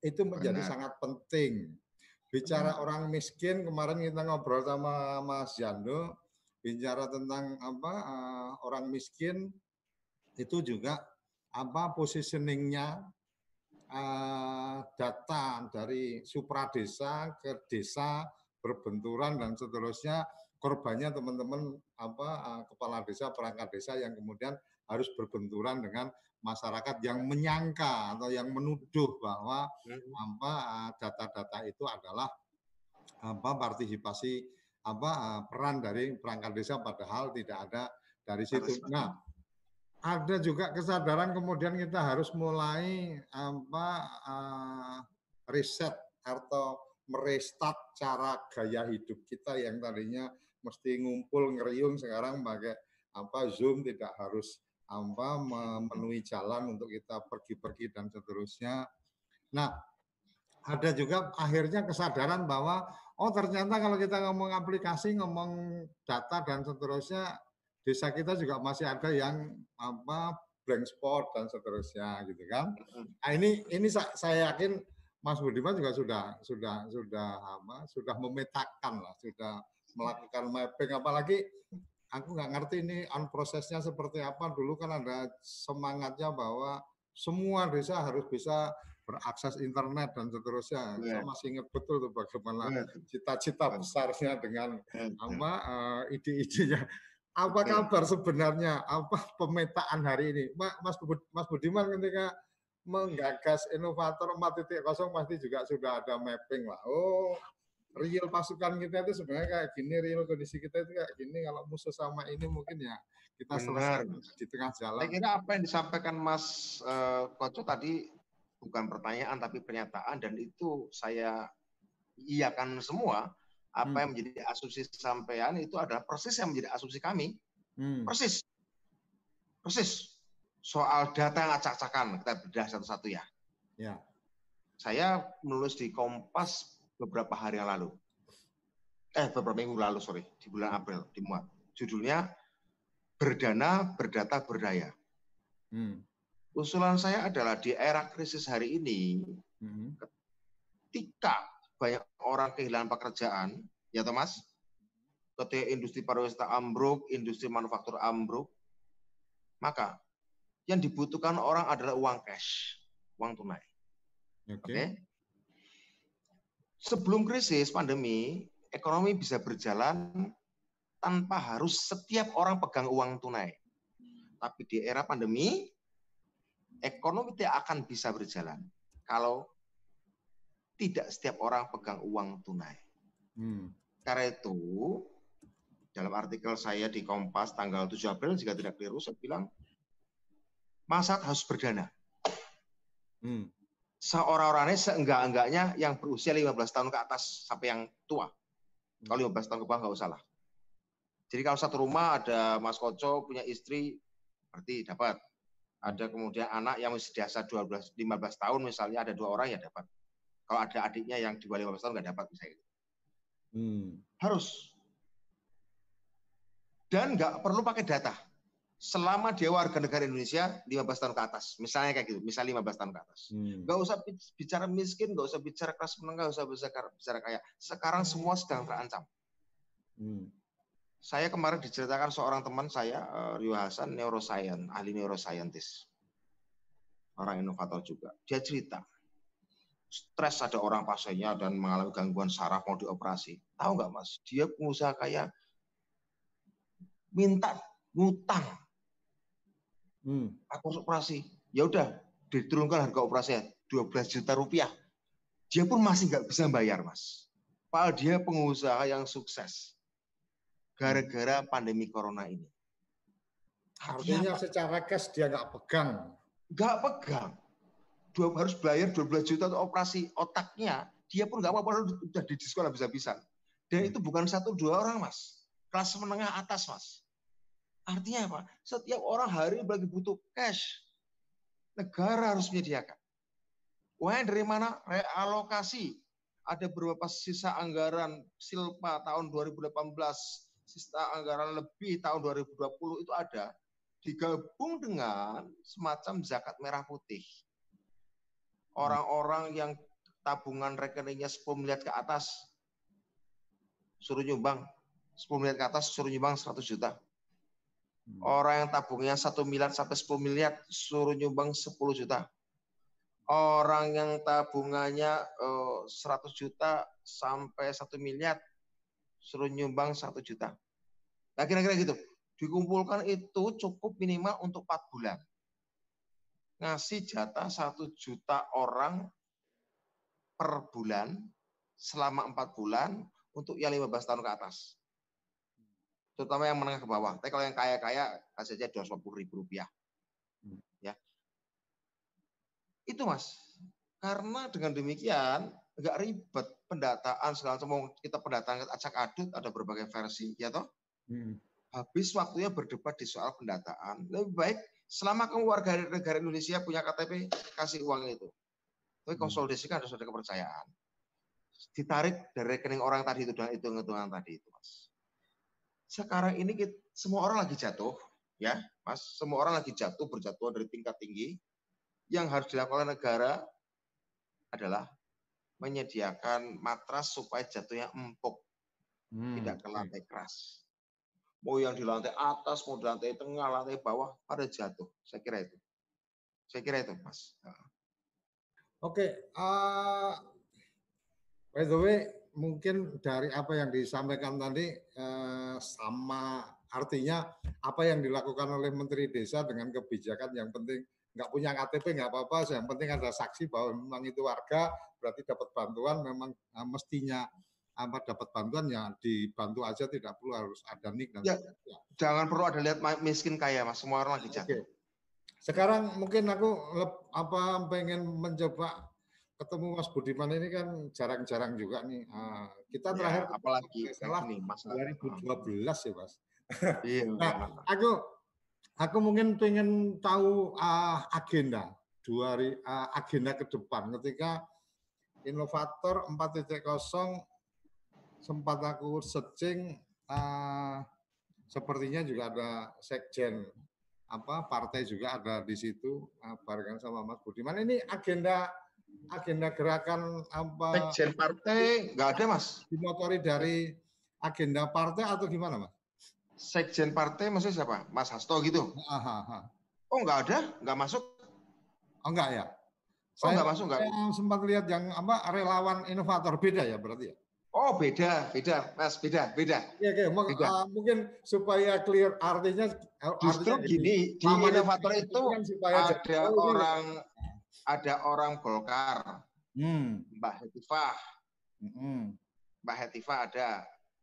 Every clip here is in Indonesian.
itu menjadi Benar. sangat penting. Bicara Benar. orang miskin kemarin kita ngobrol sama Mas Jando, bicara tentang apa uh, orang miskin itu juga apa positioningnya uh, data dari supradesa ke desa berbenturan dan seterusnya korbannya teman-teman apa uh, kepala desa perangkat desa yang kemudian harus berbenturan dengan masyarakat yang menyangka atau yang menuduh bahwa hmm. apa data-data itu adalah apa partisipasi apa peran dari perangkat desa padahal tidak ada dari situ. Nah, ada juga kesadaran kemudian kita harus mulai apa uh, riset atau merestart cara gaya hidup kita yang tadinya mesti ngumpul ngeriung sekarang pakai apa Zoom tidak harus apa memenuhi jalan untuk kita pergi-pergi dan seterusnya. Nah, ada juga akhirnya kesadaran bahwa oh ternyata kalau kita ngomong aplikasi, ngomong data dan seterusnya, desa kita juga masih ada yang apa blank spot dan seterusnya gitu kan. Nah, ini ini saya yakin Mas Budiman juga sudah sudah sudah apa sudah memetakan lah, sudah melakukan mapping apalagi aku nggak ngerti ini on prosesnya seperti apa. Dulu kan ada semangatnya bahwa semua desa harus bisa berakses internet dan seterusnya. Yeah. Saya masih ingat betul tuh bagaimana cita-cita yeah. besarnya dengan yeah. apa uh, ide-idenya. Apa kabar sebenarnya? Apa pemetaan hari ini, Mas Mas Budiman ketika menggagas inovator 4.0 pasti juga sudah ada mapping lah. Oh, real pasukan kita itu sebenarnya kayak gini, real kondisi kita itu kayak gini. Kalau musuh sama ini mungkin ya kita selesai di tengah jalan. Saya kira apa yang disampaikan Mas uh, Koco tadi bukan pertanyaan tapi pernyataan dan itu saya iakan semua. Apa hmm. yang menjadi asumsi sampean itu adalah persis yang menjadi asumsi kami. Hmm. Persis. Persis. Soal data yang acak-acakan, kita bedah satu-satu ya. Ya. Saya menulis di Kompas beberapa hari yang lalu. Eh, beberapa minggu lalu, sorry, di bulan April, dimuat. Judulnya Berdana, Berdata, Berdaya. Hmm. Usulan saya adalah di era krisis hari ini, hmm. ketika banyak orang kehilangan pekerjaan, ya Thomas, ketika industri pariwisata ambruk, industri manufaktur ambruk, maka yang dibutuhkan orang adalah uang cash, uang tunai. Oke. Okay. Okay? Sebelum krisis pandemi, ekonomi bisa berjalan tanpa harus setiap orang pegang uang tunai. Tapi di era pandemi, ekonomi tidak akan bisa berjalan kalau tidak setiap orang pegang uang tunai. Hmm. Karena itu, dalam artikel saya di Kompas tanggal 7 April, jika tidak keliru, saya bilang, masyarakat harus berdana. Hmm seorang-orangnya seenggak-enggaknya yang berusia 15 tahun ke atas sampai yang tua. Kalau 15 tahun ke bawah nggak usah lah. Jadi kalau satu rumah ada Mas Koco punya istri, berarti dapat. Ada kemudian anak yang masih biasa 12, 15 tahun misalnya ada dua orang ya dapat. Kalau ada adiknya yang di bawah 15 tahun nggak dapat misalnya. Hmm. Harus. Dan nggak perlu pakai data selama dia warga negara Indonesia 15 tahun ke atas. Misalnya kayak gitu, misalnya 15 tahun ke atas. Hmm. Gak usah bicara miskin, gak usah bicara kelas menengah, gak usah bicara, bicara kaya. Sekarang semua sedang terancam. Hmm. Saya kemarin diceritakan seorang teman saya, eh, Rio Hasan, neuroscience, ahli neuroscientist. Orang inovator juga. Dia cerita, stres ada orang pasiennya dan mengalami gangguan saraf mau dioperasi. Tahu nggak mas? Dia pengusaha kaya minta ngutang Hmm. Aku operasi. Ya udah, diturunkan harga operasinya 12 juta rupiah. Dia pun masih nggak bisa bayar, Mas. Padahal dia pengusaha yang sukses. Gara-gara pandemi corona ini. Artinya secara cash dia nggak pegang. Nggak pegang. Dua, harus bayar 12 juta untuk operasi otaknya. Dia pun nggak apa-apa, udah di diskon habis-habisan. Dan itu bukan satu dua orang, Mas. Kelas menengah atas, Mas. Artinya apa? Setiap orang hari bagi butuh cash. Negara harus menyediakan. Uangnya dari mana? Realokasi. Ada beberapa sisa anggaran silpa tahun 2018, sisa anggaran lebih tahun 2020 itu ada. Digabung dengan semacam zakat merah putih. Orang-orang yang tabungan rekeningnya 10 miliar ke atas, suruh nyumbang. 10 miliar ke atas, suruh nyumbang 100 juta. Hmm. Orang yang tabungnya 1 miliar sampai 10 miliar, suruh nyumbang 10 juta. Orang yang tabungannya 100 eh, juta sampai 1 miliar, suruh nyumbang 1 juta. Nah kira-kira gitu. Dikumpulkan itu cukup minimal untuk 4 bulan. Ngasih jatah 1 juta orang per bulan selama 4 bulan untuk yang 15 tahun ke atas terutama yang menengah ke bawah. Tapi kalau yang kaya-kaya kasih aja dua puluh ribu rupiah. Ya, itu mas. Karena dengan demikian nggak ribet pendataan segala macam. Kita pendataan acak adut ada berbagai versi, ya toh. Hmm. Habis waktunya berdebat di soal pendataan. Lebih baik selama kamu warga negara Indonesia punya KTP kasih uang itu. Tapi hmm. konsolidasikan harus ada kepercayaan. Ditarik dari rekening orang tadi itu dan hitung-hitungan tadi itu, mas sekarang ini kita, semua orang lagi jatuh, ya, Mas. Semua orang lagi jatuh, berjatuh dari tingkat tinggi. Yang harus dilakukan negara adalah menyediakan matras supaya jatuhnya empuk, hmm. tidak ke lantai keras. Mau yang di lantai atas, mau di lantai tengah, lantai bawah, pada jatuh. Saya kira itu. Saya kira itu, Mas. Oke, uh, by the way, mungkin dari apa yang disampaikan tadi eh, sama artinya apa yang dilakukan oleh Menteri Desa dengan kebijakan yang penting nggak punya KTP nggak apa-apa, yang penting ada saksi bahwa memang itu warga berarti dapat bantuan memang eh, mestinya apa dapat bantuan ya dibantu aja tidak perlu harus ada nik dan ya, ya. jangan perlu ada lihat miskin kaya mas semua orang lagi jatuh. Okay. Sekarang mungkin aku apa pengen mencoba ketemu Mas Budiman ini kan jarang-jarang juga nih. Uh, kita ya, terakhir ya, apalagi salah nih Mas 2012 ya Mas. Iya. nah, aku aku mungkin pengen tahu uh, agenda dua hari uh, agenda ke depan ketika inovator 4.0 sempat aku searching uh, sepertinya juga ada sekjen apa partai juga ada di situ uh, barengan sama Mas Budiman ini agenda agenda gerakan apa? Sekjen partai nggak ada mas. Dimotori dari agenda partai atau gimana mas? Sekjen partai maksudnya siapa? Mas Hasto gitu? Aha, aha. Oh nggak ada, nggak masuk? Oh nggak ya? Oh saya, nggak masuk nggak? Saya sempat lihat yang apa relawan inovator beda ya berarti ya? Oh beda, beda, mas beda, beda. Iya, ya, beda. Uh, mungkin supaya clear artinya. Justru artinya gini, di inovator itu, itu kan ada orang ada orang Golkar, hmm. Mbak Hetifah, hmm. Mbak Hetifah ada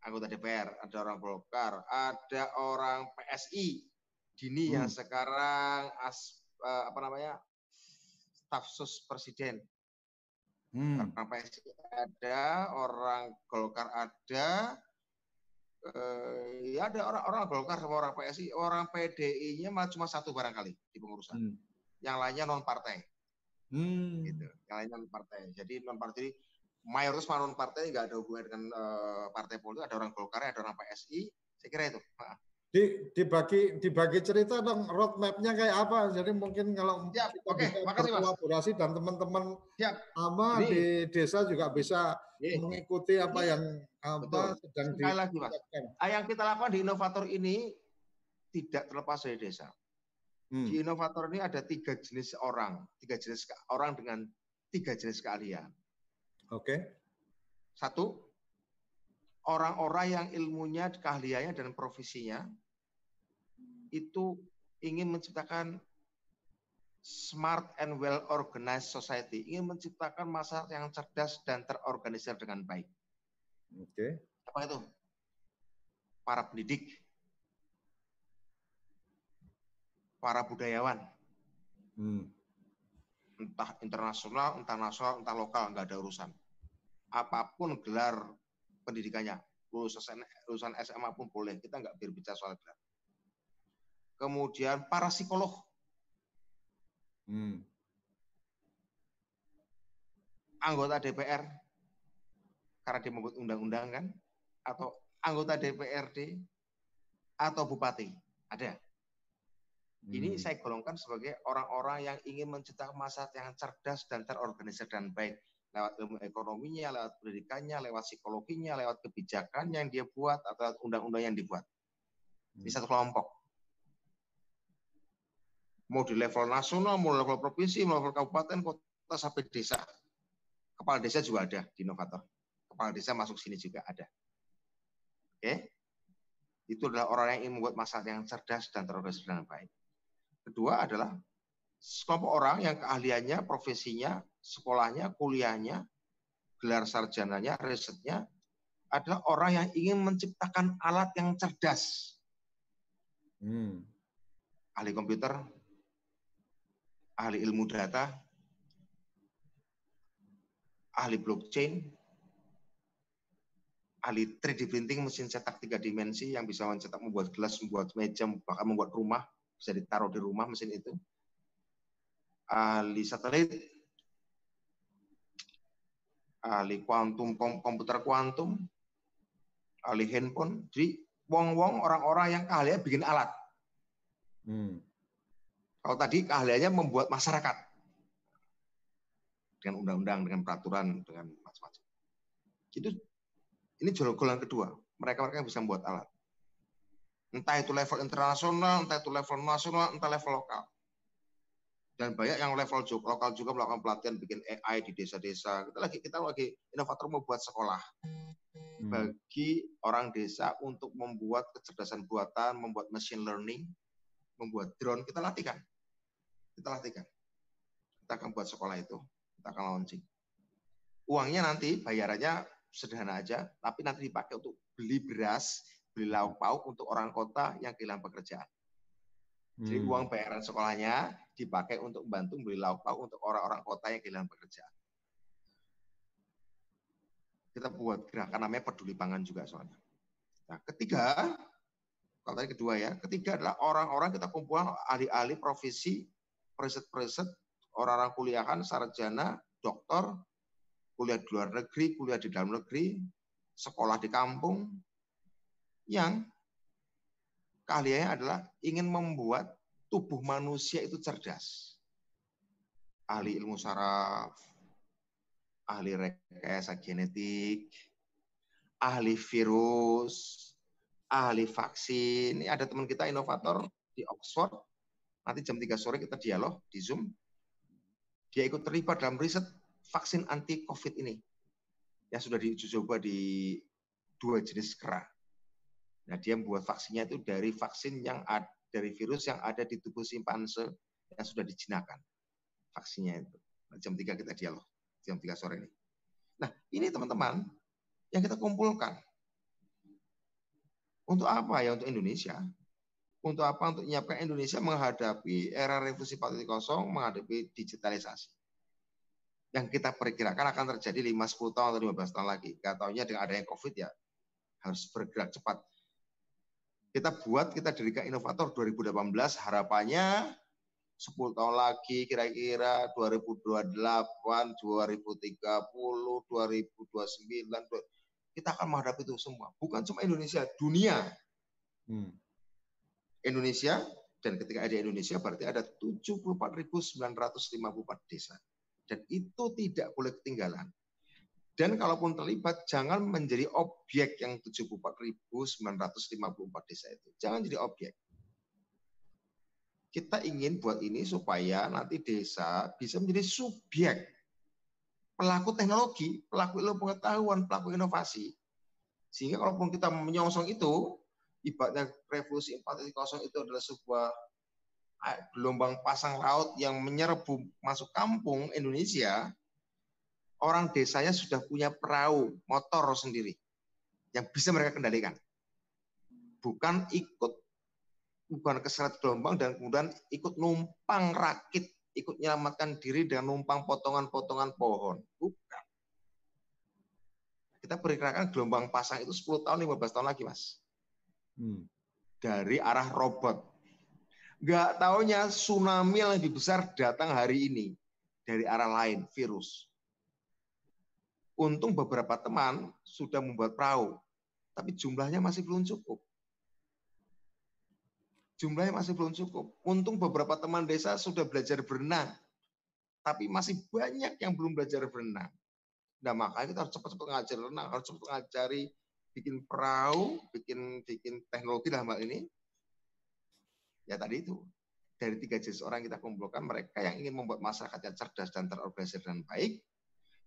anggota DPR, ada orang Golkar, ada orang PSI, Dini hmm. yang sekarang as, uh, apa namanya staf sus presiden. Hmm. Orang PSI ada, orang Golkar ada, uh, ya ada orang-orang Golkar sama orang PSI, orang PDI-nya cuma satu barangkali di pengurusan. Hmm. Yang lainnya non partai. Hmm. Gitu. Yang lain non partai. Jadi non partai mayoritas non partai nggak ada hubungan dengan uh, partai politik. Ada orang Golkar, ada orang PSI. Saya kira itu. Di, dibagi dibagi cerita dong roadmapnya kayak apa. Jadi mungkin kalau Siap. kita Oke, bisa makasih, berkolaborasi Mas. dan teman-teman sama di desa juga bisa Ini. mengikuti apa yang apa Betul. sedang Sekali di lagi, Mas. Yang kita lakukan di inovator ini tidak terlepas dari desa. Hmm. Di inovator ini ada tiga jenis orang, tiga jenis orang dengan tiga jenis keahlian. Oke. Okay. Satu, orang-orang yang ilmunya, keahliannya dan profesinya itu ingin menciptakan smart and well organized society, ingin menciptakan masyarakat yang cerdas dan terorganisir dengan baik. Oke. Okay. Apa itu? Para pendidik, para budayawan. Hmm. Entah internasional, entah nasional, entah lokal, nggak ada urusan. Apa pun gelar pendidikannya, lulusan, lulusan SMA pun boleh, kita nggak berbicara soal gelar. Kemudian para psikolog. Hmm. Anggota DPR, karena dia membuat undang-undang kan, atau anggota DPRD, atau bupati, ada ini hmm. saya golongkan sebagai orang-orang yang ingin menciptakan masyarakat yang cerdas dan terorganisir dan baik. lewat ilmu ekonominya, lewat pendidikannya, lewat psikologinya, lewat kebijakan yang dia buat atau undang-undang yang dibuat. Di satu kelompok. Mau di level nasional, mau level provinsi, mau level kabupaten, kota sampai desa. Kepala desa juga ada di inovator. Kepala desa masuk sini juga ada. Oke? Itu adalah orang yang ingin membuat masalah yang cerdas dan terorganisasi dengan baik. Kedua adalah sekelompok orang yang keahliannya, profesinya, sekolahnya, kuliahnya, gelar sarjananya, risetnya adalah orang yang ingin menciptakan alat yang cerdas. Hmm. Ahli komputer, ahli ilmu data, ahli blockchain, ahli 3D printing mesin cetak tiga dimensi yang bisa mencetak membuat gelas, membuat meja, bahkan membuat rumah, bisa ditaruh di rumah mesin itu ahli satelit, ahli kuantum komputer kuantum, ahli handphone. Jadi wong-wong orang-orang yang keahliannya bikin alat. Hmm. Kalau tadi keahliannya membuat masyarakat dengan undang-undang, dengan peraturan, dengan macam-macam. Itu ini golongan kedua. Mereka-mereka yang bisa membuat alat. Entah itu level internasional, entah itu level nasional, entah level lokal dan banyak yang level lokal juga melakukan pelatihan bikin AI di desa-desa. Kita lagi kita lagi inovator membuat sekolah hmm. bagi orang desa untuk membuat kecerdasan buatan, membuat machine learning, membuat drone. Kita latihkan, kita latihkan. Kita akan buat sekolah itu, kita akan launching. Uangnya nanti bayarannya sederhana aja, tapi nanti dipakai untuk beli beras, beli lauk pauk untuk orang kota yang kehilangan pekerjaan. Jadi hmm. uang bayaran sekolahnya dipakai untuk membantu beli lauk pauk untuk orang-orang kota yang kehilangan pekerjaan. Kita buat gerakan namanya peduli pangan juga soalnya. Nah, ketiga, kalau tadi kedua ya, ketiga adalah orang-orang kita kumpulkan ahli-ahli profesi, preset-preset, orang-orang kuliahan, sarjana, dokter, kuliah di luar negeri, kuliah di dalam negeri, sekolah di kampung, yang keahliannya adalah ingin membuat tubuh manusia itu cerdas. Ahli ilmu saraf, ahli rekayasa genetik, ahli virus, ahli vaksin. Ini ada teman kita inovator di Oxford. Nanti jam 3 sore kita dialog di Zoom. Dia ikut terlibat dalam riset vaksin anti COVID ini. Yang sudah diuji coba di dua jenis kera. Nah, dia membuat vaksinnya itu dari vaksin yang ada, dari virus yang ada di tubuh simpanse yang sudah dijinakan. Vaksinnya itu. Nah, jam 3 kita dialog. Jam 3 sore ini. Nah, ini teman-teman yang kita kumpulkan. Untuk apa ya? Untuk Indonesia. Untuk apa? Untuk menyiapkan Indonesia menghadapi era revolusi 4.0, menghadapi digitalisasi. Yang kita perkirakan akan terjadi 5-10 tahun atau 15 tahun lagi. Katanya dengan adanya COVID ya harus bergerak cepat kita buat, kita dirikan inovator 2018, harapannya 10 tahun lagi kira-kira 2028, 2030, 2029, kita akan menghadapi itu semua. Bukan cuma Indonesia, dunia. Hmm. Indonesia, dan ketika ada Indonesia berarti ada 74.954 desa. Dan itu tidak boleh ketinggalan. Dan kalaupun terlibat, jangan menjadi objek yang 74.954 desa itu. Jangan jadi objek. Kita ingin buat ini supaya nanti desa bisa menjadi subjek pelaku teknologi, pelaku ilmu pengetahuan, pelaku inovasi. Sehingga kalaupun kita menyongsong itu, ibaratnya revolusi 4.0 itu adalah sebuah eh, gelombang pasang laut yang menyerbu masuk kampung Indonesia, orang desanya sudah punya perahu motor sendiri yang bisa mereka kendalikan. Bukan ikut bukan keseret gelombang dan kemudian ikut numpang rakit, ikut menyelamatkan diri dengan numpang potongan-potongan pohon. Bukan. Kita perkirakan gelombang pasang itu 10 tahun, 15 tahun lagi, Mas. Hmm. Dari arah robot. Nggak taunya tsunami yang lebih besar datang hari ini dari arah lain, virus. Untung beberapa teman sudah membuat perahu, tapi jumlahnya masih belum cukup. Jumlahnya masih belum cukup. Untung beberapa teman desa sudah belajar berenang, tapi masih banyak yang belum belajar berenang. Nah makanya kita harus cepat-cepat ngajari renang, harus cepat ngajari bikin perahu, bikin bikin teknologi dalam hal ini. Ya tadi itu dari tiga jenis orang kita kumpulkan mereka yang ingin membuat masyarakat yang cerdas dan terorganisir dengan baik,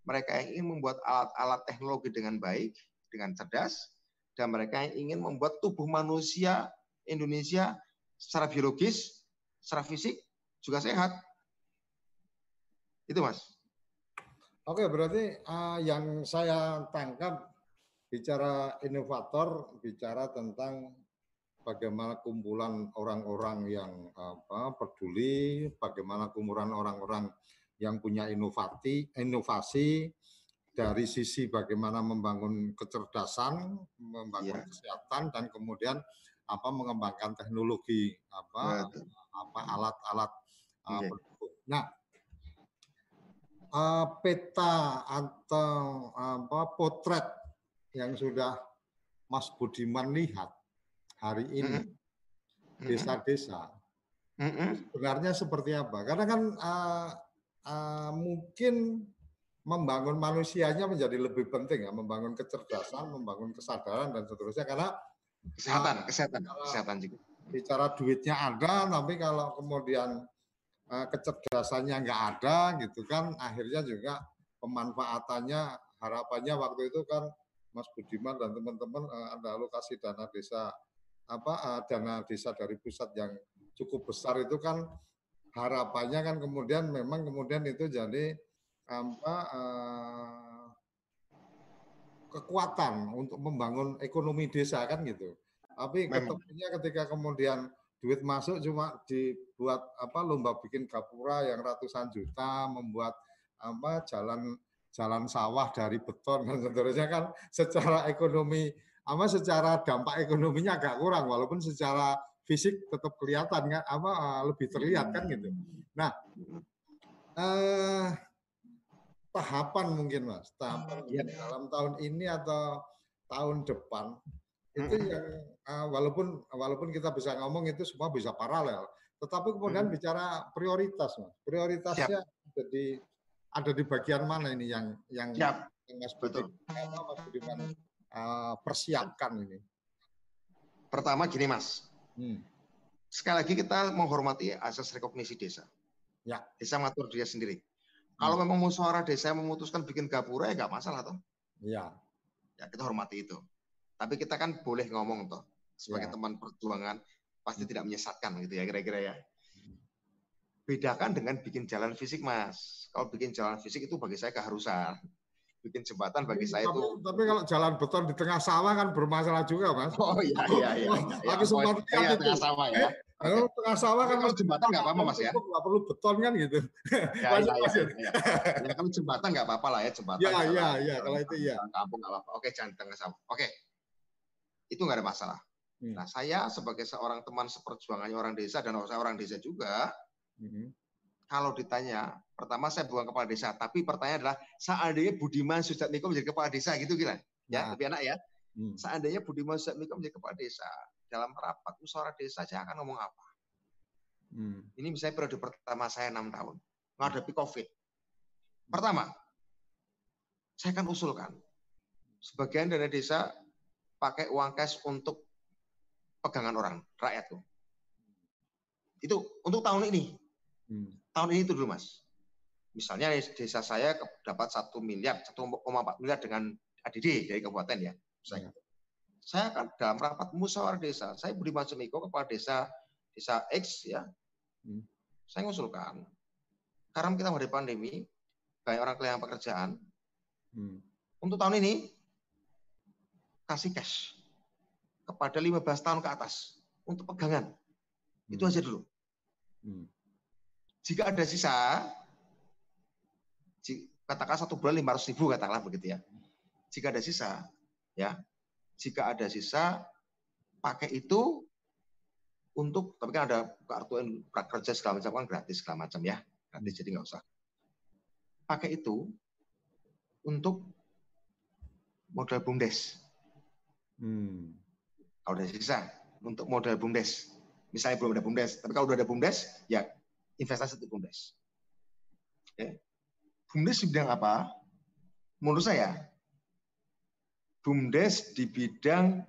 mereka yang ingin membuat alat-alat teknologi dengan baik, dengan cerdas, dan mereka yang ingin membuat tubuh manusia Indonesia secara biologis, secara fisik juga sehat. Itu mas. Oke, berarti uh, yang saya tangkap bicara inovator, bicara tentang bagaimana kumpulan orang-orang yang apa, peduli, bagaimana kumpulan orang-orang yang punya inovasi, inovasi dari sisi bagaimana membangun kecerdasan, membangun ya. kesehatan, dan kemudian apa mengembangkan teknologi apa apa alat-alat uh, pendukung. Nah, uh, peta atau apa potret yang sudah Mas Budiman lihat hari ini desa-desa mm -hmm. sebenarnya seperti apa? Karena kan uh, uh, mungkin membangun manusianya menjadi lebih penting ya, membangun kecerdasan, membangun kesadaran dan seterusnya karena kesehatan, uh, kesehatan, kesehatan juga. Bicara duitnya ada, tapi kalau kemudian uh, kecerdasannya nggak ada gitu kan, akhirnya juga pemanfaatannya harapannya waktu itu kan Mas Budiman dan teman-teman uh, ada alokasi dana desa apa uh, dana desa dari pusat yang cukup besar itu kan harapannya kan kemudian memang kemudian itu jadi apa uh, kekuatan untuk membangun ekonomi desa kan gitu. Tapi ketemunya ketika kemudian duit masuk cuma dibuat apa lomba bikin gapura yang ratusan juta, membuat apa jalan jalan sawah dari beton dan seterusnya kan secara ekonomi apa secara dampak ekonominya agak kurang walaupun secara fisik tetap kelihatan kan apa eh, lebih terlihat kan gitu. Nah, eh, tahapan mungkin mas, tahapan ya. dalam tahun ini atau tahun depan itu yang uh, walaupun walaupun kita bisa ngomong itu semua bisa paralel, tetapi kemudian hmm. bicara prioritas mas, prioritasnya Siap. jadi ada di bagian mana ini yang yang, Siap. yang Mas Budiman, Mas Budiman uh, persiapkan ini? Pertama gini Mas, hmm. sekali lagi kita menghormati asas rekognisi desa. Ya. Desa mengatur dia sendiri. Hmm. Kalau memang musyawarah desa memutuskan bikin gapura ya nggak masalah toh. Ya. Ya kita hormati itu. Tapi kita kan boleh ngomong toh sebagai ya. teman perjuangan pasti hmm. tidak menyesatkan gitu ya kira-kira ya. Bedakan dengan bikin jalan fisik, Mas. Kalau bikin jalan fisik itu bagi saya keharusan. Bikin jembatan bagi saya tapi, itu. Tapi kalau jalan beton di tengah sawah kan bermasalah juga, Mas. Oh iya iya iya. Lagi sempat oh, iya, tengah sawah ya. Kalau okay. tengah sawah kan kalau jembatan nggak apa-apa mas ya. Nggak perlu beton kan gitu. Ya, ya, ya, ya, ya. ya kalau jembatan nggak apa-apa lah ya jembatan. Ya ya ya kalau itu ya. Kampung nggak apa-apa. Oke jangan tengah sawah. Oke itu nggak ada masalah. Hmm. Nah saya sebagai seorang teman seperjuangannya orang desa dan saya orang desa juga, hmm kalau ditanya, pertama saya bukan kepala desa, tapi pertanyaan adalah seandainya Budiman Sujatmiko menjadi kepala desa gitu kira, ya, nah. lebih enak ya. Hmm. Seandainya Budiman Sujatmiko menjadi kepala desa, dalam rapat musyawarah desa saya akan ngomong apa? Hmm. Ini misalnya periode pertama saya enam tahun menghadapi COVID. Pertama, saya akan usulkan sebagian dana desa pakai uang cash untuk pegangan orang rakyat. Itu untuk tahun ini. Hmm tahun ini itu dulu mas. Misalnya desa saya dapat satu miliar, satu empat miliar dengan ADD dari kabupaten ya. Misalnya. Hmm. Saya akan dalam rapat musyawarah desa, saya beri Sumiko kepada desa desa X ya. Hmm. Saya ngusulkan, karena kita menghadapi pandemi, banyak orang kehilangan pekerjaan. Hmm. Untuk tahun ini kasih cash kepada 15 tahun ke atas untuk pegangan. Hmm. Itu aja dulu. Hmm. Jika ada sisa, katakan satu bulan lima ratus ribu katakanlah begitu ya. Jika ada sisa, ya, jika ada sisa, pakai itu untuk, tapi kan ada kartu prakerja segala macam kan gratis segala macam ya, gratis jadi nggak usah. Pakai itu untuk modal bumdes. Hmm. Kalau ada sisa untuk modal bumdes, misalnya belum ada bumdes, tapi kalau udah ada bumdes, ya investasi di BUMDes. Oke. BUMDes bidang apa? menurut saya BUMDes di bidang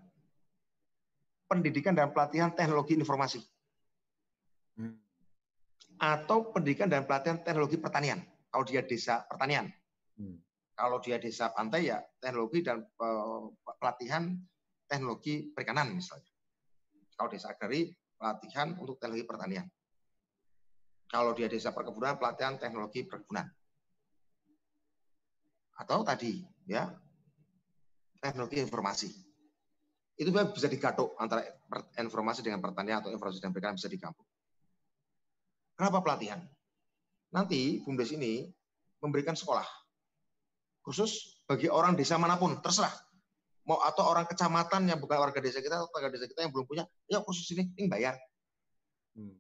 pendidikan dan pelatihan teknologi informasi. Hmm. Atau pendidikan dan pelatihan teknologi pertanian. Kalau dia desa pertanian. Hmm. Kalau dia desa pantai ya teknologi dan eh, pelatihan teknologi perikanan misalnya. Kalau desa agrari pelatihan untuk teknologi pertanian. Kalau dia desa perkebunan pelatihan teknologi perkebunan. Atau tadi ya teknologi informasi. Itu bisa digatuk antara informasi dengan pertanian atau informasi dan perikanan bisa digabung. Kenapa pelatihan? Nanti BUMDes ini memberikan sekolah khusus bagi orang desa mana pun, terserah. Mau atau orang kecamatan yang bukan warga desa kita atau warga desa kita yang belum punya, ya khusus ini, ini bayar. Hmm.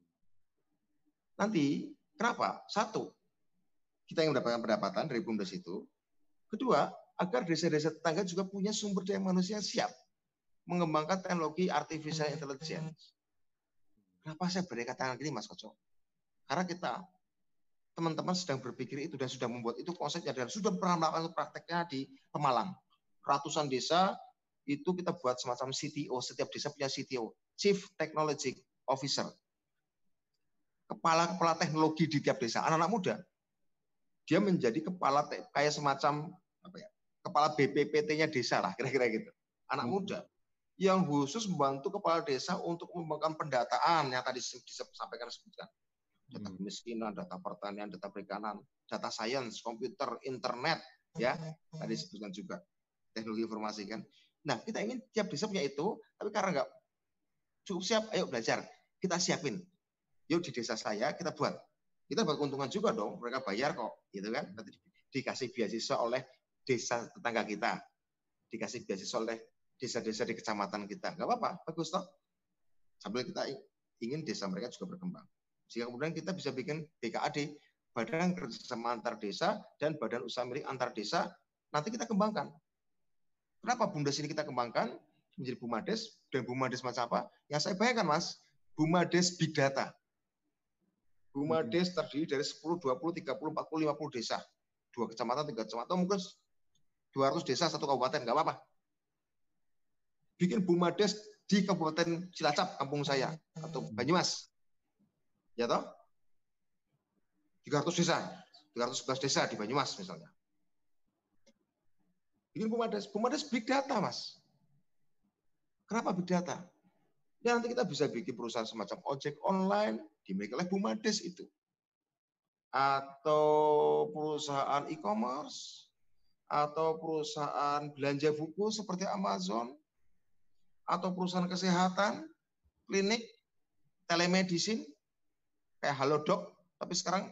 Nanti, kenapa? Satu, kita yang mendapatkan pendapatan dari BUMDes itu. Kedua, agar desa-desa tetangga juga punya sumber daya manusia yang siap mengembangkan teknologi artificial intelligence. Kenapa saya beri katakan gini, Mas Koco? Karena kita teman-teman sedang berpikir itu dan sudah membuat itu konsepnya dan sudah pernah melakukan prakteknya di Pemalang. Ratusan desa itu kita buat semacam CTO, setiap desa punya CTO, Chief Technology Officer. Kepala-kepala teknologi di tiap desa, anak-anak muda. Dia menjadi kepala kayak semacam apa ya, kepala BPPT-nya desa lah, kira-kira gitu. Anak hmm. muda yang khusus membantu kepala desa untuk mengembangkan pendataan yang tadi disampaikan sebutkan. Data hmm. kemiskinan, data pertanian, data perikanan, data sains, komputer, internet, ya tadi disebutkan juga teknologi informasi kan. Nah kita ingin tiap desa punya itu, tapi karena nggak cukup siap, ayo belajar. Kita siapin. Yuk di desa saya kita buat. Kita buat keuntungan juga dong. Mereka bayar kok, gitu kan. Nanti dikasih beasiswa oleh desa tetangga kita, dikasih beasiswa oleh desa-desa di kecamatan kita. Nggak apa-apa, bagus toh. Sambil kita ingin desa mereka juga berkembang. Sehingga kemudian kita bisa bikin BKAD, Badan Kerjasama Antar Desa dan Badan Usaha Milik Antar Desa, nanti kita kembangkan. Kenapa Bumdes ini kita kembangkan menjadi Bumades dan Bumades macam apa? Yang saya bayangkan Mas, Bumades Big Data. Bumades terdiri dari 10, 20, 30, 40, 50 desa. Dua kecamatan, tiga kecamatan, mungkin 200 desa satu kabupaten, nggak apa-apa. Bikin Bumades di Kabupaten Cilacap, kampung saya, atau Banyumas. Ya toh? 300 desa, 311 desa di Banyumas misalnya. Bikin Bumades. Bumades big data, Mas. Kenapa big data? Ya nanti kita bisa bikin perusahaan semacam ojek online dimiliki oleh Bumades itu. Atau perusahaan e-commerce atau perusahaan belanja buku seperti Amazon, atau perusahaan kesehatan, klinik, telemedicine, kayak Halodoc, tapi sekarang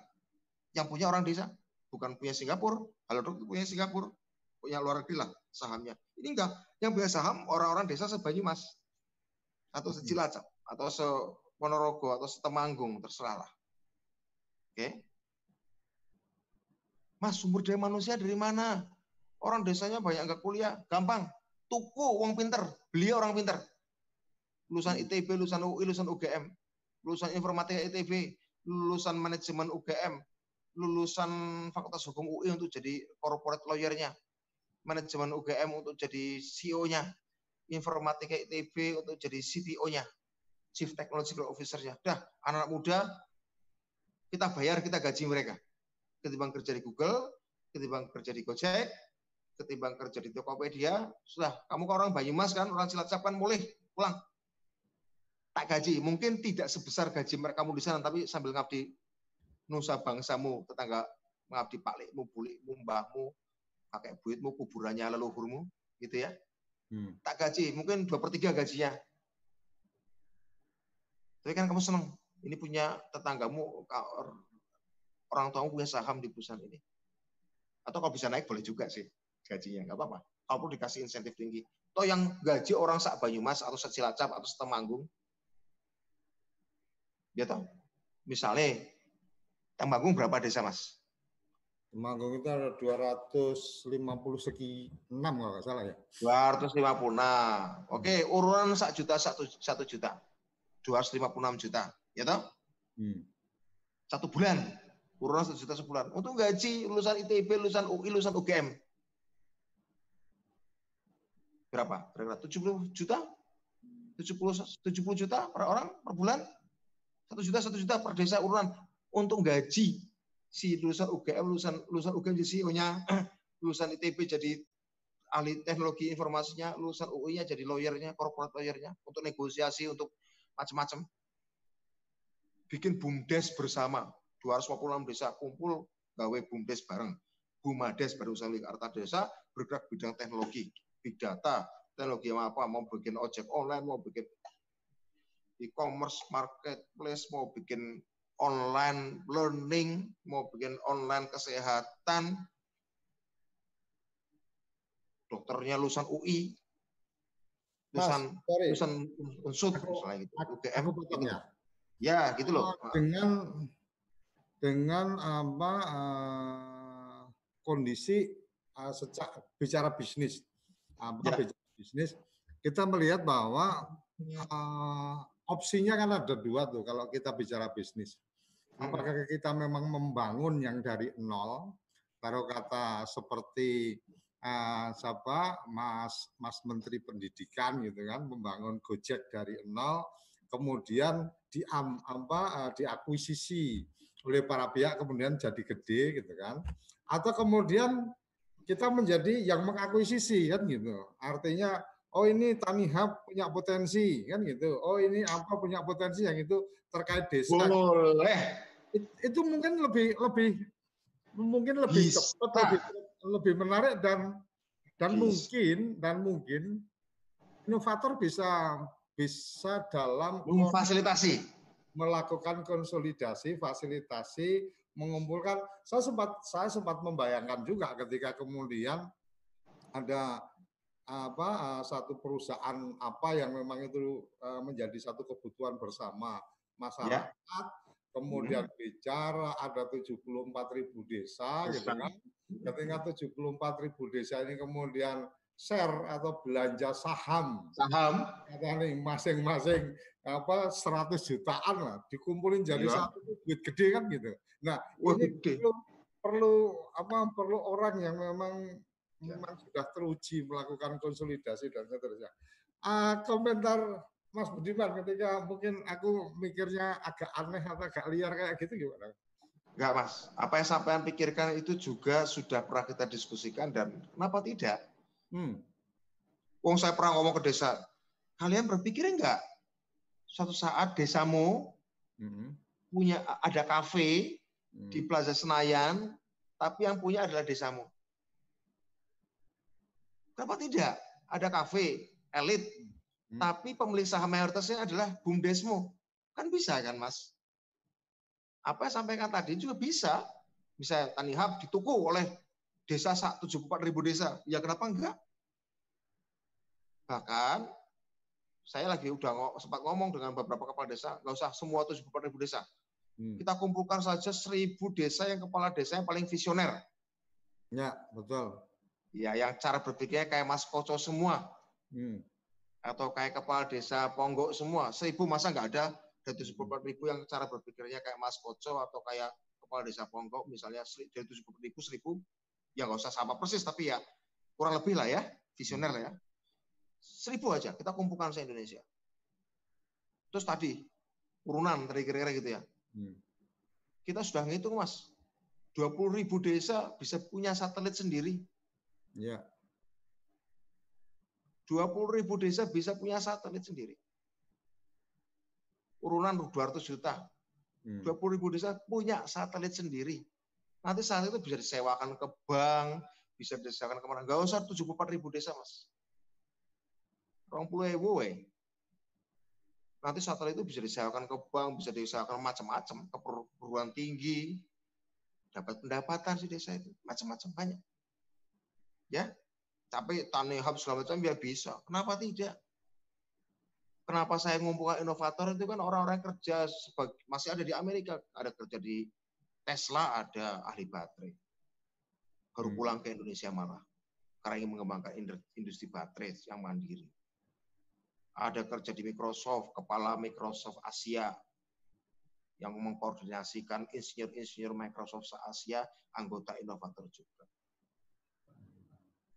yang punya orang desa, bukan punya Singapura, Halodoc punya Singapura, punya luar negeri lah sahamnya. Ini enggak, yang punya saham orang-orang desa sebanyumas, atau secilacap, atau se Ponorogo, atau setemanggung, terserah lah. Oke. Mas, sumber daya manusia dari mana? Orang desanya banyak nggak kuliah, gampang. Tuku uang pinter, beli orang pinter. Lulusan ITB, lulusan UI, lulusan UGM, lulusan informatika ITB, lulusan manajemen UGM, lulusan Fakultas Hukum UI untuk jadi corporate lawyer-nya, manajemen UGM untuk jadi CEO-nya, informatika ITB untuk jadi CTO-nya, Chief Technological Officer-nya. Dah, anak-anak muda kita bayar, kita gaji mereka. Ketimbang kerja di Google, ketimbang kerja di Gojek, ketimbang kerja di Tokopedia, sudah kamu ke orang Banyumas kan, orang Cilacap kan boleh pulang. Tak gaji, mungkin tidak sebesar gaji mereka kamu di sana, tapi sambil ngabdi nusa bangsamu, tetangga ngabdi paklikmu, bulikmu, mbahmu, pakai buitmu, kuburannya leluhurmu, gitu ya. Hmm. Tak gaji, mungkin dua per tiga gajinya. Tapi kan kamu senang, ini punya tetanggamu, orang tuamu punya saham di perusahaan ini. Atau kalau bisa naik boleh juga sih gajinya nggak apa-apa. Kalau perlu dikasih insentif tinggi. Toh yang gaji orang sak Banyumas atau Secilacap atau Setemanggung, ya toh. Misalnya Temanggung berapa desa mas? Temanggung itu ada 250 segi 6 kalau nggak salah ya. 256. Oke, urunan sak juta satu, satu juta. 256 juta, ya toh? Hmm. Satu bulan. Urunan satu juta sebulan. Untuk gaji lulusan ITB, lulusan UI, lulusan UGM berapa? Kira-kira 70 juta? 70 70 juta per orang per bulan? Satu juta, satu juta per desa urunan untuk gaji si lulusan UGM, lulusan lulusan UGM jadi CEO-nya, lulusan ITB jadi ahli teknologi informasinya, lulusan UI-nya jadi lawyer-nya, corporate lawyer-nya untuk negosiasi untuk macam-macam. Bikin bumdes bersama, 256 desa kumpul gawe bumdes bareng. Bumades baru usaha Arta Desa bergerak bidang teknologi, big data, teknologi apa, mau bikin ojek online, mau bikin e-commerce, marketplace, mau bikin online learning, mau bikin online kesehatan, dokternya lulusan UI, lulusan lulusan unsur misalnya gitu, UGM, gitu. ya. ya gitu loh. Dengan dengan apa uh, kondisi uh, sejak bicara bisnis, apa ya. bicara bisnis, kita melihat bahwa uh, opsinya kan ada dua tuh kalau kita bicara bisnis. Apakah kita memang membangun yang dari nol, taruh kata seperti uh, siapa? Mas Mas Menteri Pendidikan gitu kan, membangun Gojek dari nol, kemudian di apa uh, diakuisisi oleh para pihak kemudian jadi gede gitu kan, atau kemudian kita menjadi yang mengakuisisi kan gitu, artinya oh ini Tani Hub punya potensi kan gitu, oh ini apa punya potensi yang itu terkait desa. Boleh itu mungkin lebih lebih mungkin lebih Bisa. cepat lebih lebih menarik dan dan Bisa. mungkin dan mungkin inovator bisa bisa dalam memfasilitasi melakukan konsolidasi fasilitasi mengumpulkan saya sempat saya sempat membayangkan juga ketika kemudian ada apa satu perusahaan apa yang memang itu eh, menjadi satu kebutuhan bersama masyarakat ya kemudian hmm. bicara ada 74 ribu desa, gitu kan. Ketika 74 ribu desa ini kemudian share atau belanja saham, saham, nih masing-masing apa 100 jutaan lah, dikumpulin jadi ya. satu duit gede kan gitu. Nah Wah, ini gede. perlu perlu apa perlu orang yang memang ya. memang sudah teruji melakukan konsolidasi dan seterusnya. Uh, komentar Mas Budiman ketika mungkin aku mikirnya agak aneh atau agak liar kayak gitu gimana? Enggak Mas, apa yang sampai pikirkan itu juga sudah pernah kita diskusikan dan kenapa tidak? Hmm. Wong saya pernah ngomong ke desa, kalian berpikir enggak suatu saat desamu hmm. punya ada kafe hmm. di Plaza Senayan, tapi yang punya adalah desamu. Kenapa tidak? Ada kafe elit Hmm. Tapi pemilik saham mayoritasnya adalah BUMDesmo. Kan bisa kan Mas? Apa yang sampaikan tadi juga bisa. Bisa Tani Hub dituku oleh desa 74 ribu desa. Ya kenapa enggak? Bahkan saya lagi udah sempat ngomong dengan beberapa kepala desa, nggak usah semua 74 ribu desa. Hmm. Kita kumpulkan saja seribu desa yang kepala desa yang paling visioner. Ya, betul. Ya, yang cara berpikirnya kayak Mas Koco semua. Hmm atau kayak kepala desa Ponggok semua, seribu masa nggak ada dari tujuh ribu yang cara berpikirnya kayak Mas Koco atau kayak kepala desa Ponggok misalnya dari tujuh ribu seribu, ya nggak usah sama persis tapi ya kurang lebih lah ya, visioner lah ya. Seribu aja kita kumpulkan se Indonesia. Terus tadi urunan dari kira-kira gitu ya. Hmm. Kita sudah ngitung mas, 20 ribu desa bisa punya satelit sendiri. Ya. 20 ribu desa bisa punya satelit sendiri. Urunan 200 juta. 20 hmm. ribu desa punya satelit sendiri. Nanti saat itu bisa disewakan ke bank, bisa disewakan ke mana. Nggak usah 74 ribu desa, Mas. 20 ribu, we. Nanti satelit itu bisa disewakan ke bank, bisa disewakan macam-macam, ke perguruan tinggi, dapat pendapatan si desa itu, macam-macam banyak. Ya, tapi Tani Hub segala macam ya bisa. Kenapa tidak? Kenapa saya ngumpulkan inovator itu kan orang-orang kerja sebagai, masih ada di Amerika, ada kerja di Tesla, ada ahli baterai. Baru hmm. pulang ke Indonesia malah karena ingin mengembangkan industri baterai yang mandiri. Ada kerja di Microsoft, kepala Microsoft Asia yang mengkoordinasikan insinyur-insinyur Microsoft Asia, anggota inovator juga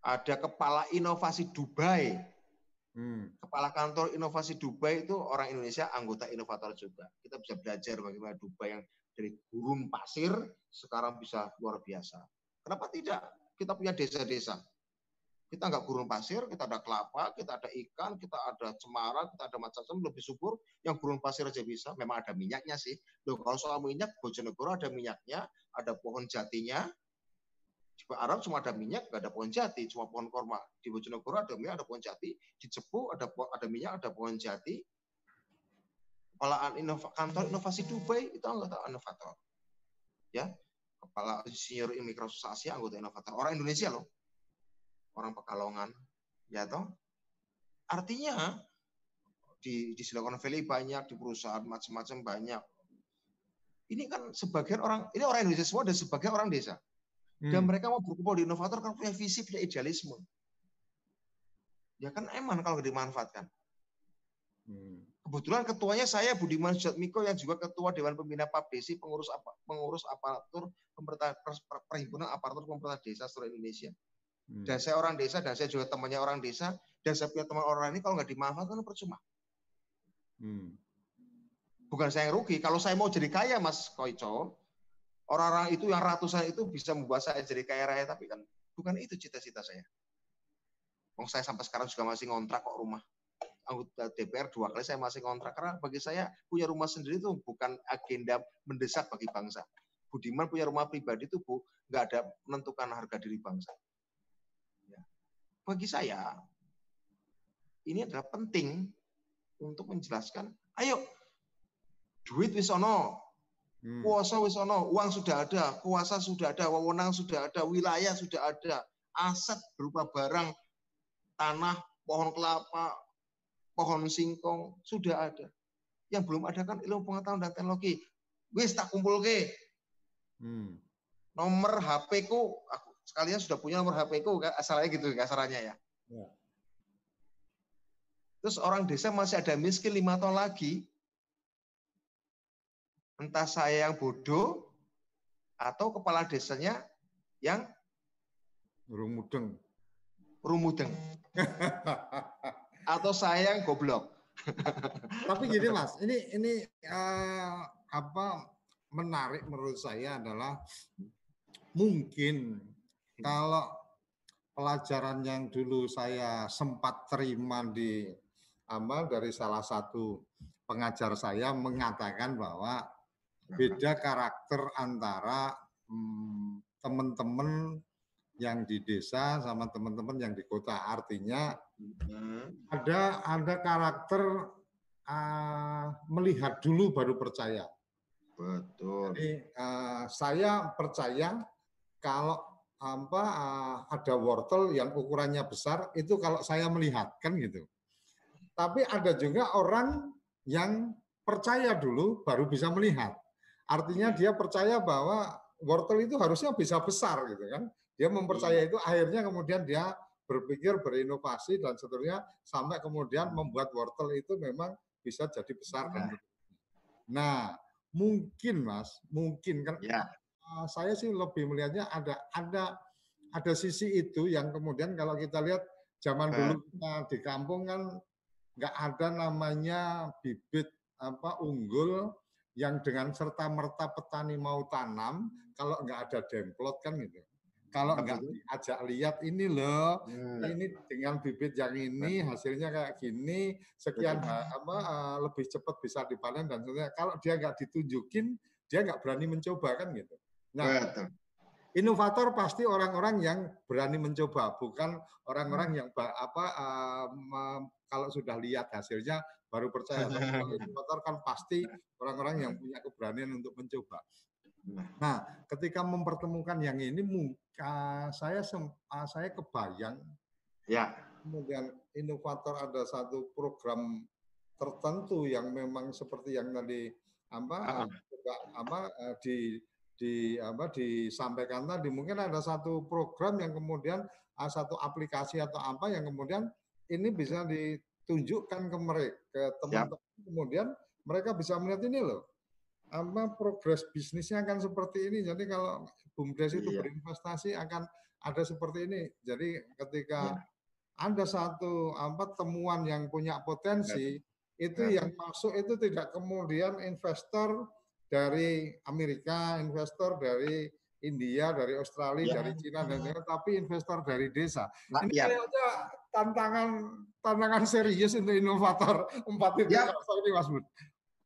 ada kepala inovasi Dubai Hmm. Kepala kantor inovasi Dubai itu orang Indonesia, anggota inovator juga. Kita bisa belajar bagaimana Dubai yang dari gurun pasir sekarang bisa luar biasa. Kenapa tidak? Kita punya desa-desa. Kita nggak gurun pasir, kita ada kelapa, kita ada ikan, kita ada cemara, kita ada macam-macam lebih subur. Yang gurun pasir aja bisa. Memang ada minyaknya sih. Loh, kalau soal minyak, Bojonegoro ada minyaknya, ada pohon jatinya, di Arab cuma ada minyak, nggak ada pohon jati, cuma pohon korma. Di Bojonegoro ada minyak, ada pohon jati. Di Cepu ada ada minyak, ada pohon jati. Kepala inova, kantor inovasi Dubai itu anggota inovator. Ya, kepala senior Microsoft Asia anggota inovator. Orang Indonesia loh. Orang Pekalongan. Ya toh. Artinya di di Silicon Valley banyak, di perusahaan macam-macam banyak. Ini kan sebagian orang, ini orang Indonesia semua dan sebagian orang desa. Dan hmm. mereka mau berkumpul di inovator kan punya visi, punya idealisme. Ya kan eman kalau dimanfaatkan. Hmm. Kebetulan ketuanya saya Budiman Jatmiko yang juga ketua Dewan Pembina Papdesi, pengurus apa, pengurus aparatur pemerintah perhimpunan aparatur pemerintah desa seluruh Indonesia. Hmm. Dan saya orang desa dan saya juga temannya orang desa dan saya punya teman orang ini kalau nggak dimanfaatkan kan percuma. Hmm. Bukan saya yang rugi. Kalau saya mau jadi kaya, Mas Koico, orang-orang itu yang ratusan itu bisa membuat saya jadi kaya raya tapi kan bukan itu cita-cita saya. Wong saya sampai sekarang juga masih ngontrak kok rumah. Anggota DPR dua kali saya masih ngontrak karena bagi saya punya rumah sendiri itu bukan agenda mendesak bagi bangsa. Budiman punya rumah pribadi itu bu nggak ada menentukan harga diri bangsa. Ya. Bagi saya ini adalah penting untuk menjelaskan. Ayo, duit wis ono, Hmm. Kuasa wis ono, uang sudah ada, kuasa sudah ada, wewenang sudah ada, wilayah sudah ada, aset berupa barang, tanah, pohon kelapa, pohon singkong sudah ada. Yang belum ada kan ilmu pengetahuan dan teknologi. Wis tak kumpul ke. Hmm. Nomor HP ku, aku sekalian sudah punya nomor HP ku, asalnya gitu kasarannya ya. ya. Terus orang desa masih ada miskin lima tahun lagi, entah saya yang bodoh atau kepala desanya yang rumudeng. Rumudeng. atau saya yang goblok. Tapi gini Mas, ini ini uh, apa menarik menurut saya adalah mungkin kalau pelajaran yang dulu saya sempat terima di amal dari salah satu pengajar saya mengatakan bahwa beda karakter antara hmm, teman-teman yang di desa sama teman-teman yang di kota. Artinya hmm. ada ada karakter uh, melihat dulu baru percaya. Betul. Jadi uh, saya percaya kalau apa uh, ada wortel yang ukurannya besar itu kalau saya melihat kan gitu. Tapi ada juga orang yang percaya dulu baru bisa melihat. Artinya dia percaya bahwa wortel itu harusnya bisa besar gitu kan. Dia mempercaya itu akhirnya kemudian dia berpikir berinovasi dan seterusnya sampai kemudian membuat wortel itu memang bisa jadi besar dan Nah, mungkin Mas, mungkin kan ya. Saya sih lebih melihatnya ada ada ada sisi itu yang kemudian kalau kita lihat zaman dulu kita di kampung kan nggak ada namanya bibit apa unggul yang dengan serta merta petani mau tanam kalau nggak ada demplot kan gitu. Kalau nggak ajak lihat ini loh, hmm. ini dengan bibit yang ini hasilnya kayak gini, sekian apa uh, lebih cepat bisa dipanen dan sebagainya. Kalau dia nggak ditunjukin, dia nggak berani mencoba kan gitu. Nah, Betul. Inovator pasti orang-orang yang berani mencoba, bukan orang-orang hmm. yang apa uh, kalau sudah lihat hasilnya baru percaya. motor kan pasti orang-orang yang punya keberanian untuk mencoba. Nah, ketika mempertemukan yang ini, muka saya ah, saya kebayang. Ya. Kemudian inovator ada satu program tertentu yang memang seperti yang tadi apa uh juga apa ah, di di apa disampaikan tadi mungkin ada satu program yang kemudian satu aplikasi atau apa yang kemudian ini bisa di tunjukkan ke mereka ke teman-teman kemudian mereka bisa melihat ini loh apa progres bisnisnya akan seperti ini jadi kalau bumdes itu iya. berinvestasi akan ada seperti ini jadi ketika iya. ada satu apa temuan yang punya potensi ya. itu ya. yang masuk itu tidak kemudian investor dari Amerika, investor dari India, dari Australia, ya. dari Cina dan lain tapi investor dari desa. Nah, ini ya. kayaknya tantangan tantangan serius untuk inovator empat itu ya. ini Mas Bud.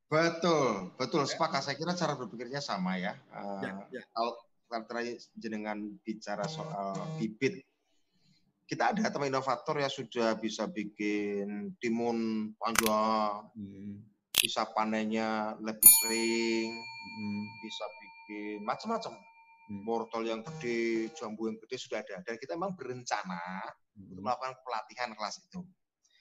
Betul, betul. Ya. Sepakat. Saya kira cara berpikirnya sama ya. ya, ya. Kalau terakhir jenengan bicara soal bibit, kita ada teman inovator yang sudah bisa bikin timun panjang, hmm. Bisa panennya lebih sering, hmm. bisa bikin macam-macam. Hmm. Wortel yang gede, jambu yang gede sudah ada. Dan kita memang berencana hmm. untuk melakukan pelatihan kelas itu.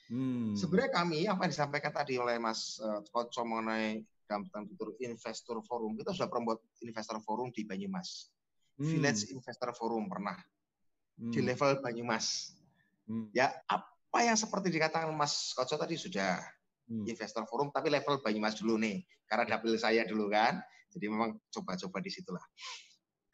Hmm. Sebenarnya kami apa yang disampaikan tadi oleh Mas uh, Koco mengenai dalam tutur investor forum, kita sudah pernah buat investor forum di Banyumas. Hmm. Village Investor Forum pernah hmm. di level Banyumas. Hmm. Ya apa yang seperti dikatakan Mas Koco tadi sudah hmm. investor forum, tapi level Banyumas dulu nih, karena dapil saya dulu kan. Jadi memang coba-coba di situlah.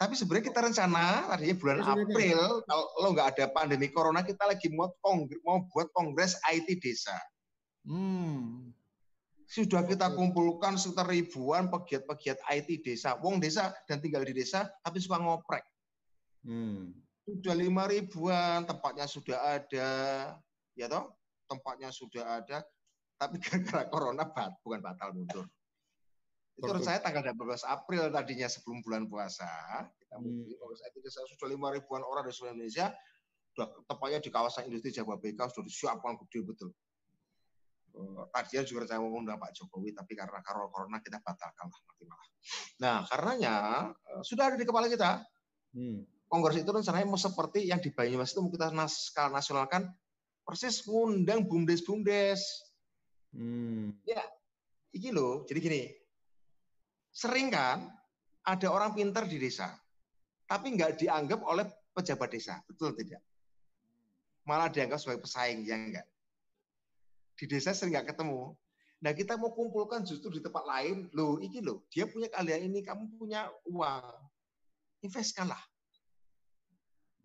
Tapi sebenarnya kita rencana tadinya bulan April kalau nggak ada pandemi corona kita lagi mau kongres, mau buat kongres IT desa. Hmm. Sudah kita kumpulkan sekitar ribuan pegiat-pegiat IT desa, wong desa dan tinggal di desa tapi suka ngoprek. Hmm. Sudah lima ribuan, tempatnya sudah ada, ya toh, tempatnya sudah ada, tapi gara-gara corona bat, bukan batal mundur. Itu menurut saya tanggal 12 April tadinya sebelum bulan puasa. Kita hmm. itu desa sudah lima ribuan orang di seluruh Indonesia. Sudah tepatnya di kawasan industri Jawa BK sudah disiapkan gede betul. Uh, tadinya juga saya mengundang Pak Jokowi, tapi karena corona kita batalkan lah nanti malah. Nah, karenanya uh, sudah ada di kepala kita. Hmm. Kongres itu rencananya mau seperti yang di Banyumas itu mau kita skala nasionalkan persis mengundang bumdes-bumdes. Hmm. Ya, ini loh. Jadi gini, Sering kan ada orang pintar di desa, tapi nggak dianggap oleh pejabat desa, betul tidak? Malah dianggap sebagai pesaing, ya enggak? Di desa sering nggak ketemu. Nah kita mau kumpulkan justru di tempat lain, loh ini loh, dia punya kalian ini, kamu punya uang, investkanlah.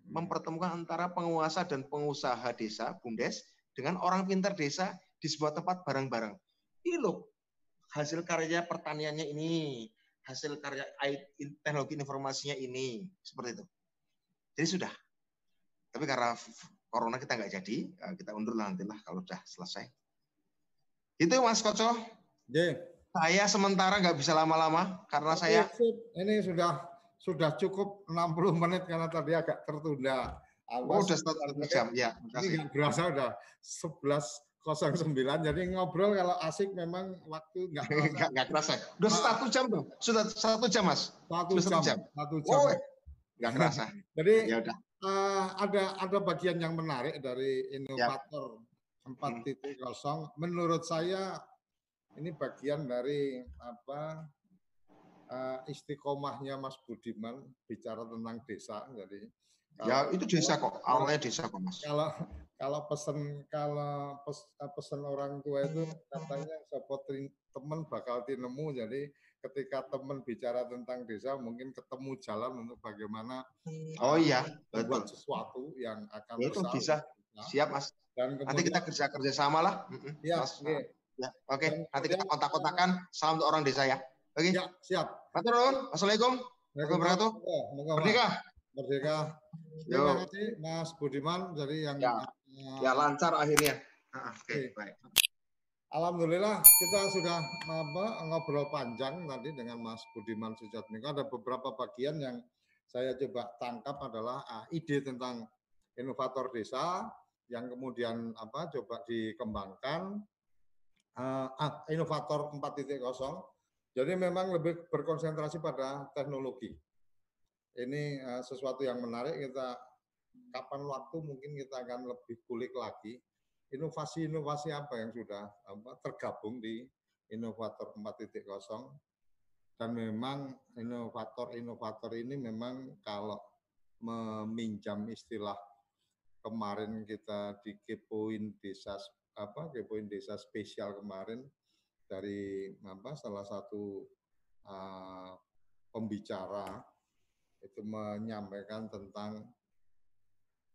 Mempertemukan antara penguasa dan pengusaha desa, BUMDes, dengan orang pintar desa di sebuah tempat bareng-bareng. Ini loh, hasil karya pertaniannya ini, hasil karya teknologi informasinya ini, seperti itu. Jadi sudah. Tapi karena corona kita nggak jadi, eh, kita undur lah nantilah kalau sudah selesai. Itu Mas Koco. Yeah. Saya sementara nggak bisa lama-lama karena Oke, saya ini sudah sudah cukup 60 menit karena tadi agak tertunda. Awas, oh, udah satu jam, ya. Ini nggak berasa udah 11 09 jadi ngobrol kalau asik memang waktu nggak nggak nggak kerasa. Udah nah, satu jam tuh. Sudah satu jam mas? Satu jam, jam? Satu jam. Oh, nggak kerasa. Jadi ya udah. Uh, ada ada bagian yang menarik dari inovator empat titik kosong. Menurut saya ini bagian dari apa uh, istiqomahnya Mas Budiman bicara tentang desa. Jadi Ya itu desa kok, awalnya desa kok mas. Kalau kalau pesen kalau pes, pesen orang tua itu katanya support teman bakal tinemu jadi ketika teman bicara tentang desa mungkin ketemu jalan untuk bagaimana oh iya betul. sesuatu yang akan itu bisa. nah, siap mas. Dan kemudian, nanti kita kerja kerja sama lah. Ya, mas, okay. ya oke. Okay. nanti kita kontak-kontakan. Salam untuk orang desa ya. Oke? Okay. ya, siap. Maturun. Assalamualkum warahmatullahi wabarakatuh Merdeka Merdeka Terima kasih Mas Budiman dari yang ya, uh, ya lancar akhirnya. Ah, oke, okay. baik. Alhamdulillah kita sudah apa, ngobrol panjang tadi dengan Mas Budiman Sujatmiko. Ada beberapa bagian yang saya coba tangkap adalah uh, ide tentang inovator desa yang kemudian apa coba dikembangkan uh, ah, inovator 4.0 jadi memang lebih berkonsentrasi pada teknologi ini uh, sesuatu yang menarik kita kapan waktu mungkin kita akan lebih kulik lagi. Inovasi-inovasi apa yang sudah apa, tergabung di inovator 4.0 dan memang inovator-inovator ini memang kalau meminjam istilah kemarin kita di kepoin desa apa kepoin desa spesial kemarin dari apa salah satu uh, pembicara itu menyampaikan tentang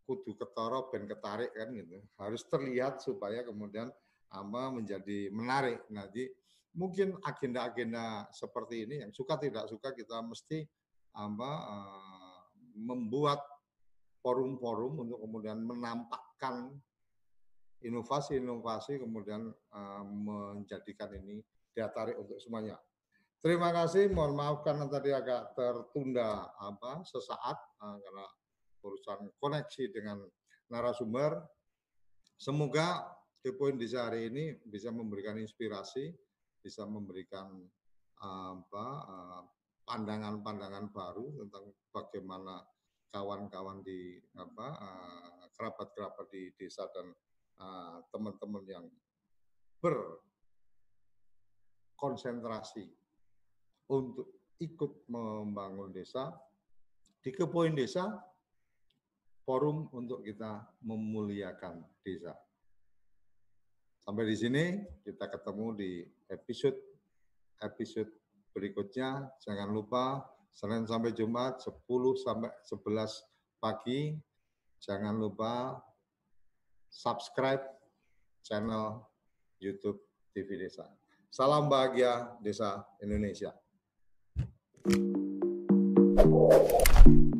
kudu ketoro ben ketarik kan gitu. Harus terlihat supaya kemudian apa menjadi menarik. Jadi mungkin agenda-agenda seperti ini yang suka tidak suka kita mesti apa uh, membuat forum-forum untuk kemudian menampakkan inovasi-inovasi kemudian uh, menjadikan ini daya tarik untuk semuanya. Terima kasih, mohon maaf karena tadi agak tertunda apa sesaat uh, karena urusan koneksi dengan narasumber. Semoga poin di hari ini bisa memberikan inspirasi, bisa memberikan apa pandangan-pandangan baru tentang bagaimana kawan-kawan di apa kerabat-kerabat di desa dan teman-teman yang berkonsentrasi untuk ikut membangun desa di kepoin desa forum untuk kita memuliakan desa. Sampai di sini kita ketemu di episode episode berikutnya. Jangan lupa Senin sampai Jumat 10 sampai 11 pagi. Jangan lupa subscribe channel YouTube TV Desa. Salam bahagia Desa Indonesia. you